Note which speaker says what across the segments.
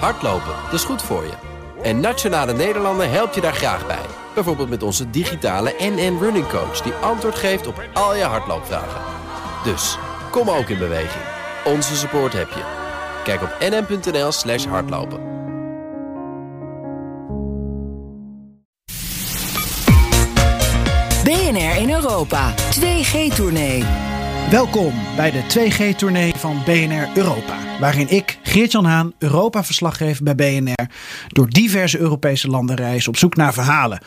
Speaker 1: Hardlopen, dat is goed voor je. En Nationale Nederlanden helpt je daar graag bij. Bijvoorbeeld met onze digitale NN Running Coach... die antwoord geeft op al je hardloopvragen. Dus, kom ook in beweging. Onze support heb je. Kijk op nn.nl slash hardlopen.
Speaker 2: BNR in Europa. 2G-tournee.
Speaker 3: Welkom bij de 2G-tournee van BNR Europa. Waarin ik, Geert-Jan Haan, Europa-verslag geef bij BNR... door diverse Europese landen reis op zoek naar verhalen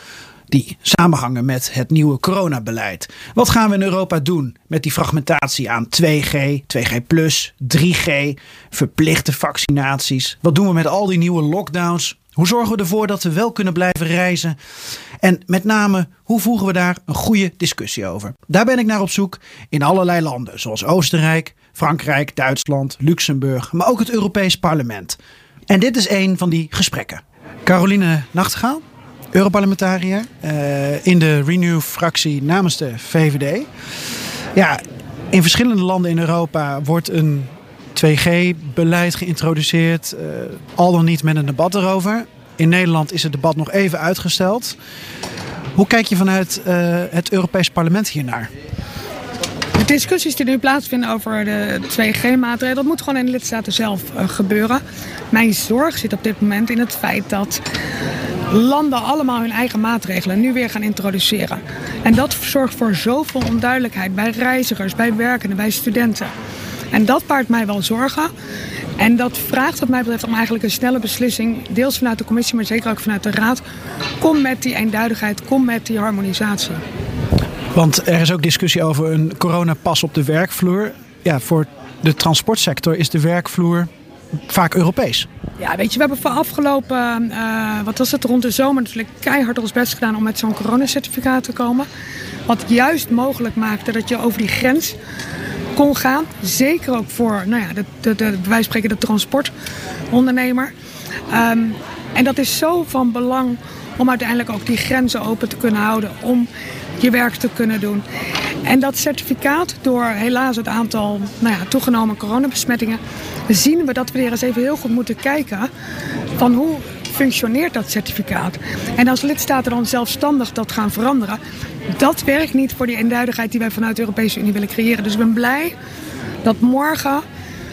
Speaker 3: die samenhangen met het nieuwe coronabeleid. Wat gaan we in Europa doen met die fragmentatie aan 2G, 2G+, 3G, verplichte vaccinaties? Wat doen we met al die nieuwe lockdowns? Hoe zorgen we ervoor dat we wel kunnen blijven reizen? En met name, hoe voeren we daar een goede discussie over? Daar ben ik naar op zoek in allerlei landen, zoals Oostenrijk, Frankrijk, Duitsland, Luxemburg, maar ook het Europees Parlement. En dit is een van die gesprekken. Caroline Nachtegaal, Europarlementariër uh, in de Renew-fractie namens de VVD. Ja, in verschillende landen in Europa wordt een 2G-beleid geïntroduceerd, uh, al dan niet met een debat erover. In Nederland is het debat nog even uitgesteld. Hoe kijk je vanuit uh, het Europees Parlement hiernaar?
Speaker 4: De discussies die nu plaatsvinden over de 2G-maatregelen, dat moet gewoon in de lidstaten zelf uh, gebeuren. Mijn zorg zit op dit moment in het feit dat landen allemaal hun eigen maatregelen nu weer gaan introduceren. En dat zorgt voor zoveel onduidelijkheid bij reizigers, bij werkenden, bij studenten. En dat baart mij wel zorgen. En dat vraagt wat mij betreft om eigenlijk een snelle beslissing, deels vanuit de commissie, maar zeker ook vanuit de raad. Kom met die eenduidigheid, kom met die harmonisatie.
Speaker 3: Want er is ook discussie over een coronapas op de werkvloer. Ja, voor de transportsector is de werkvloer vaak Europees.
Speaker 4: Ja, weet je, we hebben voor afgelopen, uh, wat was het, rond de zomer natuurlijk keihard ons best gedaan om met zo'n coronacertificaat te komen. Wat juist mogelijk maakte dat je over die grens kon gaan. Zeker ook voor, nou ja, de, de, de, wij spreken de transportondernemer. Um, en dat is zo van belang om uiteindelijk ook die grenzen open te kunnen houden. Om je werk te kunnen doen. En dat certificaat, door helaas het aantal nou ja, toegenomen coronabesmettingen, zien we dat we er eens even heel goed moeten kijken van hoe functioneert dat certificaat. En als lidstaten dan zelfstandig dat gaan veranderen, dat werkt niet voor die eenduidigheid die wij vanuit de Europese Unie willen creëren. Dus ik ben blij dat morgen,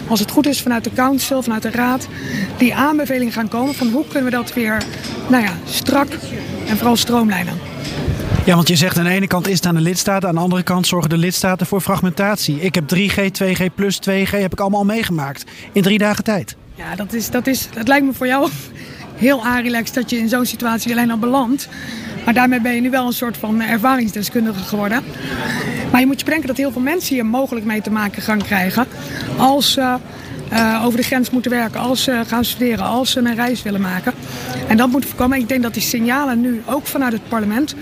Speaker 4: als het goed is vanuit de Council, vanuit de Raad, die aanbevelingen gaan komen van hoe kunnen we dat weer nou ja, strak en vooral stroomlijnen.
Speaker 3: Ja, want je zegt aan de ene kant is het aan de lidstaten, aan de andere kant zorgen de lidstaten voor fragmentatie. Ik heb 3G, 2G plus 2G, heb ik allemaal meegemaakt in drie dagen tijd.
Speaker 4: Ja, dat, is, dat, is, dat lijkt me voor jou heel aanrelaxed dat je in zo'n situatie alleen al belandt. Maar daarmee ben je nu wel een soort van ervaringsdeskundige geworden. Maar je moet je bedenken dat heel veel mensen hier mogelijk mee te maken gaan krijgen. Als ze uh, over de grens moeten werken, als ze gaan studeren, als ze een reis willen maken. En dat moet voorkomen. Ik denk dat die signalen nu ook vanuit het parlement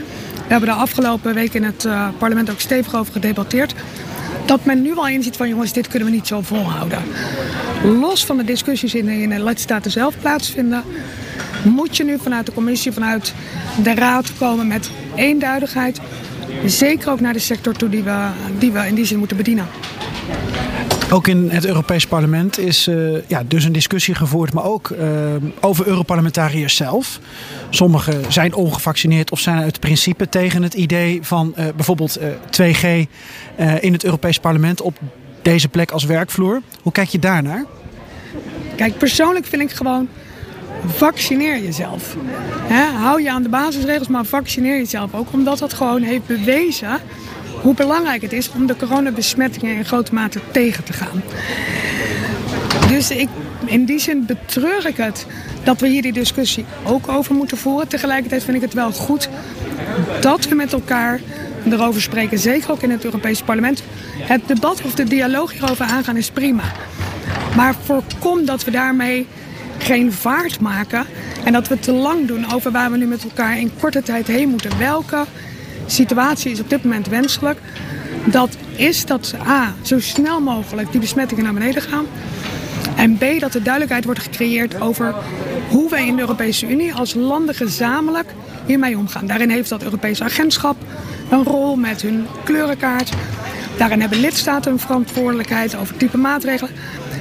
Speaker 4: we hebben de afgelopen week in het uh, parlement ook stevig over gedebatteerd. Dat men nu al inziet van jongens, dit kunnen we niet zo volhouden. Los van de discussies in de, in de lidstaten zelf plaatsvinden, moet je nu vanuit de commissie, vanuit de raad komen met eenduidigheid. Zeker ook naar de sector toe die we, die we in die zin moeten bedienen.
Speaker 3: Ook in het Europees Parlement is uh, ja, dus een discussie gevoerd, maar ook uh, over Europarlementariërs zelf. Sommigen zijn ongevaccineerd of zijn uit principe tegen het idee van uh, bijvoorbeeld 2G in het Europees Parlement op deze plek als werkvloer. Hoe kijk je daarnaar?
Speaker 4: Kijk, persoonlijk vind ik gewoon vaccineer jezelf. He, hou je aan de basisregels, maar vaccineer jezelf ook. Omdat dat gewoon heeft bewezen hoe belangrijk het is om de coronabesmettingen in grote mate tegen te gaan. Dus ik, in die zin betreur ik het dat we hier die discussie ook over moeten voeren. Tegelijkertijd vind ik het wel goed dat we met elkaar erover spreken. Zeker ook in het Europese parlement. Het debat of de dialoog hierover aangaan is prima. Maar voorkom dat we daarmee geen vaart maken. En dat we te lang doen over waar we nu met elkaar in korte tijd heen moeten. Welke situatie is op dit moment wenselijk. Dat is dat A, zo snel mogelijk die besmettingen naar beneden gaan. En B, dat er duidelijkheid wordt gecreëerd over hoe wij in de Europese Unie als landen gezamenlijk hiermee omgaan. Daarin heeft dat Europese agentschap een rol met hun kleurenkaart. Daarin hebben lidstaten een verantwoordelijkheid over type maatregelen.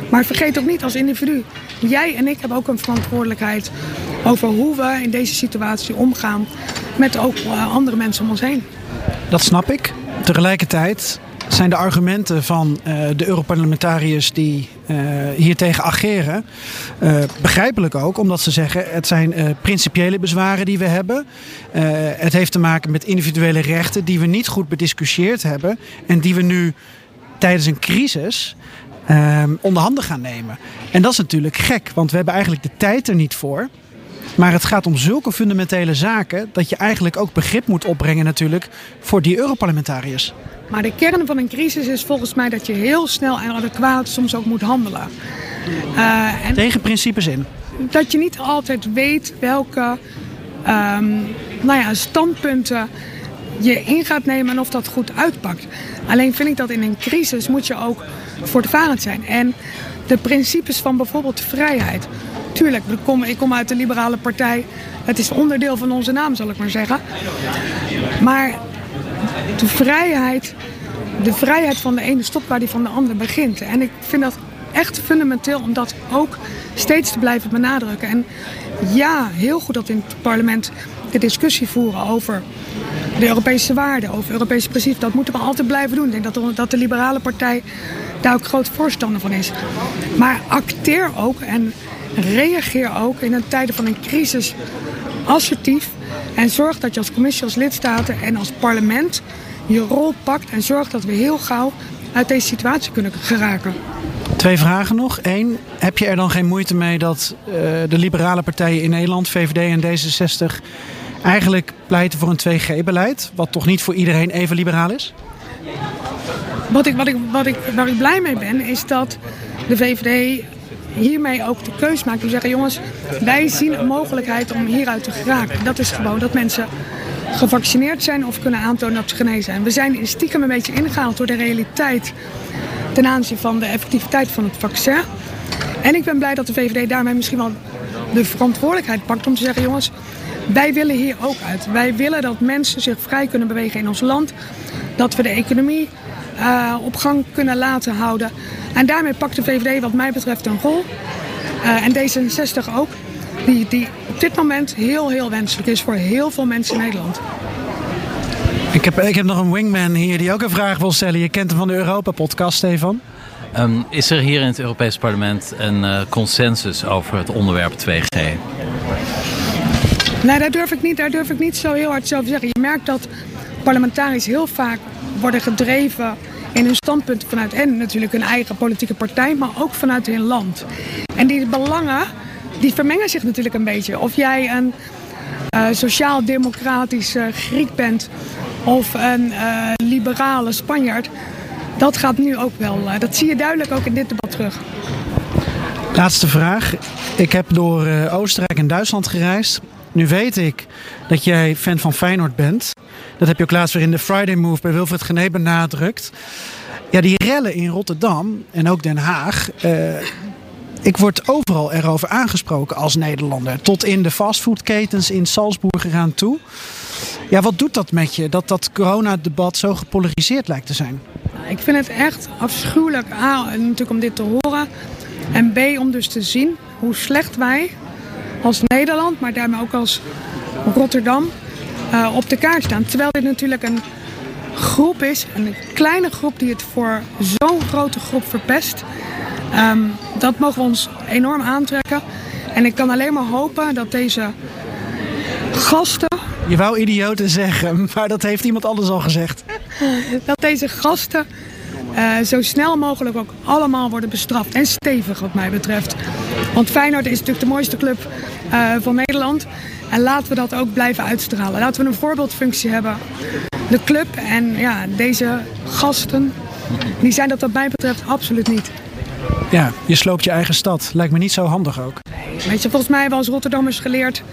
Speaker 4: Maar vergeet ook niet als individu jij en ik hebben ook een verantwoordelijkheid over hoe we in deze situatie omgaan met ook eh, andere mensen om ons heen.
Speaker 3: Dat snap ik. Tegelijkertijd zijn de argumenten van uh, de Europarlementariërs die hiertegen ageren uh, begrijpelijk ook, omdat ze zeggen het zijn principiële bezwaren die we hebben. het heeft te maken met individuele rechten die we niet goed bediscussieerd hebben en die we nu tijdens een crisis onder handen gaan nemen. En dat is natuurlijk gek, want we hebben eigenlijk de tijd er niet voor. Maar het gaat om zulke fundamentele zaken dat je eigenlijk ook begrip moet opbrengen natuurlijk voor die Europarlementariërs.
Speaker 4: Maar de kern van een crisis is volgens mij dat je heel snel en adequaat soms ook moet handelen.
Speaker 3: Uh, en Tegen principes in?
Speaker 4: Dat je niet altijd weet welke um, nou ja, standpunten je in gaat nemen en of dat goed uitpakt. Alleen vind ik dat in een crisis moet je ook voortvarend zijn. En de principes van bijvoorbeeld vrijheid. Tuurlijk, ik kom, ik kom uit de liberale partij. Het is onderdeel van onze naam, zal ik maar zeggen. Maar de vrijheid, de vrijheid van de ene stopt waar die van de andere begint. En ik vind dat echt fundamenteel om dat ook steeds te blijven benadrukken. En ja, heel goed dat in het parlement de discussie voeren over de Europese waarden, over Europese principes. Dat moeten we altijd blijven doen. Ik denk dat de, dat de liberale partij daar ook groot voorstander van is. Maar acteer ook en reageer ook in een tijden van een crisis assertief. En zorg dat je als commissie, als lidstaten en als parlement je rol pakt. En zorg dat we heel gauw uit deze situatie kunnen geraken.
Speaker 3: Twee vragen nog. Eén, heb je er dan geen moeite mee dat uh, de liberale partijen in Nederland, VVD en D66, eigenlijk pleiten voor een 2G-beleid? Wat toch niet voor iedereen even liberaal is?
Speaker 4: Wat ik, wat ik, wat ik, waar ik blij mee ben, is dat de VVD hiermee ook de keus om te zeggen, jongens, wij zien een mogelijkheid om hieruit te geraken. Dat is gewoon dat mensen gevaccineerd zijn of kunnen aantonen dat ze genezen zijn. We zijn stiekem een beetje ingehaald door de realiteit ten aanzien van de effectiviteit van het vaccin. En ik ben blij dat de VVD daarmee misschien wel de verantwoordelijkheid pakt om te zeggen, jongens, wij willen hier ook uit. Wij willen dat mensen zich vrij kunnen bewegen in ons land. Dat we de economie uh, op gang kunnen laten houden. En daarmee pakt de VVD wat mij betreft een rol. Uh, en D66 ook. Die, die op dit moment heel, heel wenselijk is voor heel veel mensen in Nederland.
Speaker 3: Ik heb, ik heb nog een wingman hier die ook een vraag wil stellen. Je kent hem van de Europa-podcast, Stefan.
Speaker 5: Um, is er hier in het Europees Parlement een uh, consensus over het onderwerp 2G?
Speaker 4: Nee, daar durf, ik niet, daar durf ik niet zo heel hard over zeggen. Je merkt dat parlementariërs heel vaak worden gedreven in hun standpunten vanuit en natuurlijk hun eigen politieke partij, maar ook vanuit hun land. En die belangen, die vermengen zich natuurlijk een beetje. Of jij een uh, sociaal-democratische Griek bent of een uh, liberale Spanjaard, dat gaat nu ook wel. Uh, dat zie je duidelijk ook in dit debat terug.
Speaker 3: Laatste vraag. Ik heb door Oostenrijk en Duitsland gereisd. Nu weet ik dat jij fan van Feyenoord bent. Dat heb je ook laatst weer in de Friday Move bij Wilfred Gené benadrukt. Ja, die rellen in Rotterdam en ook Den Haag. Uh, ik word overal erover aangesproken als Nederlander. Tot in de fastfoodketens in Salzburg eraan toe. Ja, wat doet dat met je? Dat dat coronadebat zo gepolariseerd lijkt te zijn.
Speaker 4: Ik vind het echt afschuwelijk. A, natuurlijk om dit te horen. En B, om dus te zien hoe slecht wij als Nederland, maar daarmee ook als Rotterdam, uh, op de kaart staan. Terwijl dit natuurlijk een groep is, een kleine groep die het voor zo'n grote groep verpest. Um, dat mogen we ons enorm aantrekken. En ik kan alleen maar hopen dat deze gasten.
Speaker 3: Je wou idioten zeggen, maar dat heeft iemand anders al gezegd.
Speaker 4: dat deze gasten uh, zo snel mogelijk ook allemaal worden bestraft. En stevig wat mij betreft. Want Feyenoord is natuurlijk de mooiste club uh, van Nederland. En laten we dat ook blijven uitstralen. Laten we een voorbeeldfunctie hebben. De club en ja, deze gasten, die zijn dat wat mij betreft absoluut niet.
Speaker 3: Ja, je sloopt je eigen stad. Lijkt me niet zo handig ook.
Speaker 4: Weet je, volgens mij hebben we als Rotterdammers geleerd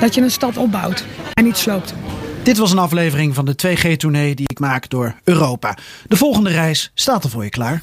Speaker 4: dat je een stad opbouwt en niet sloopt.
Speaker 3: Dit was een aflevering van de 2G-tournee die ik maak door Europa. De volgende reis staat er voor je klaar.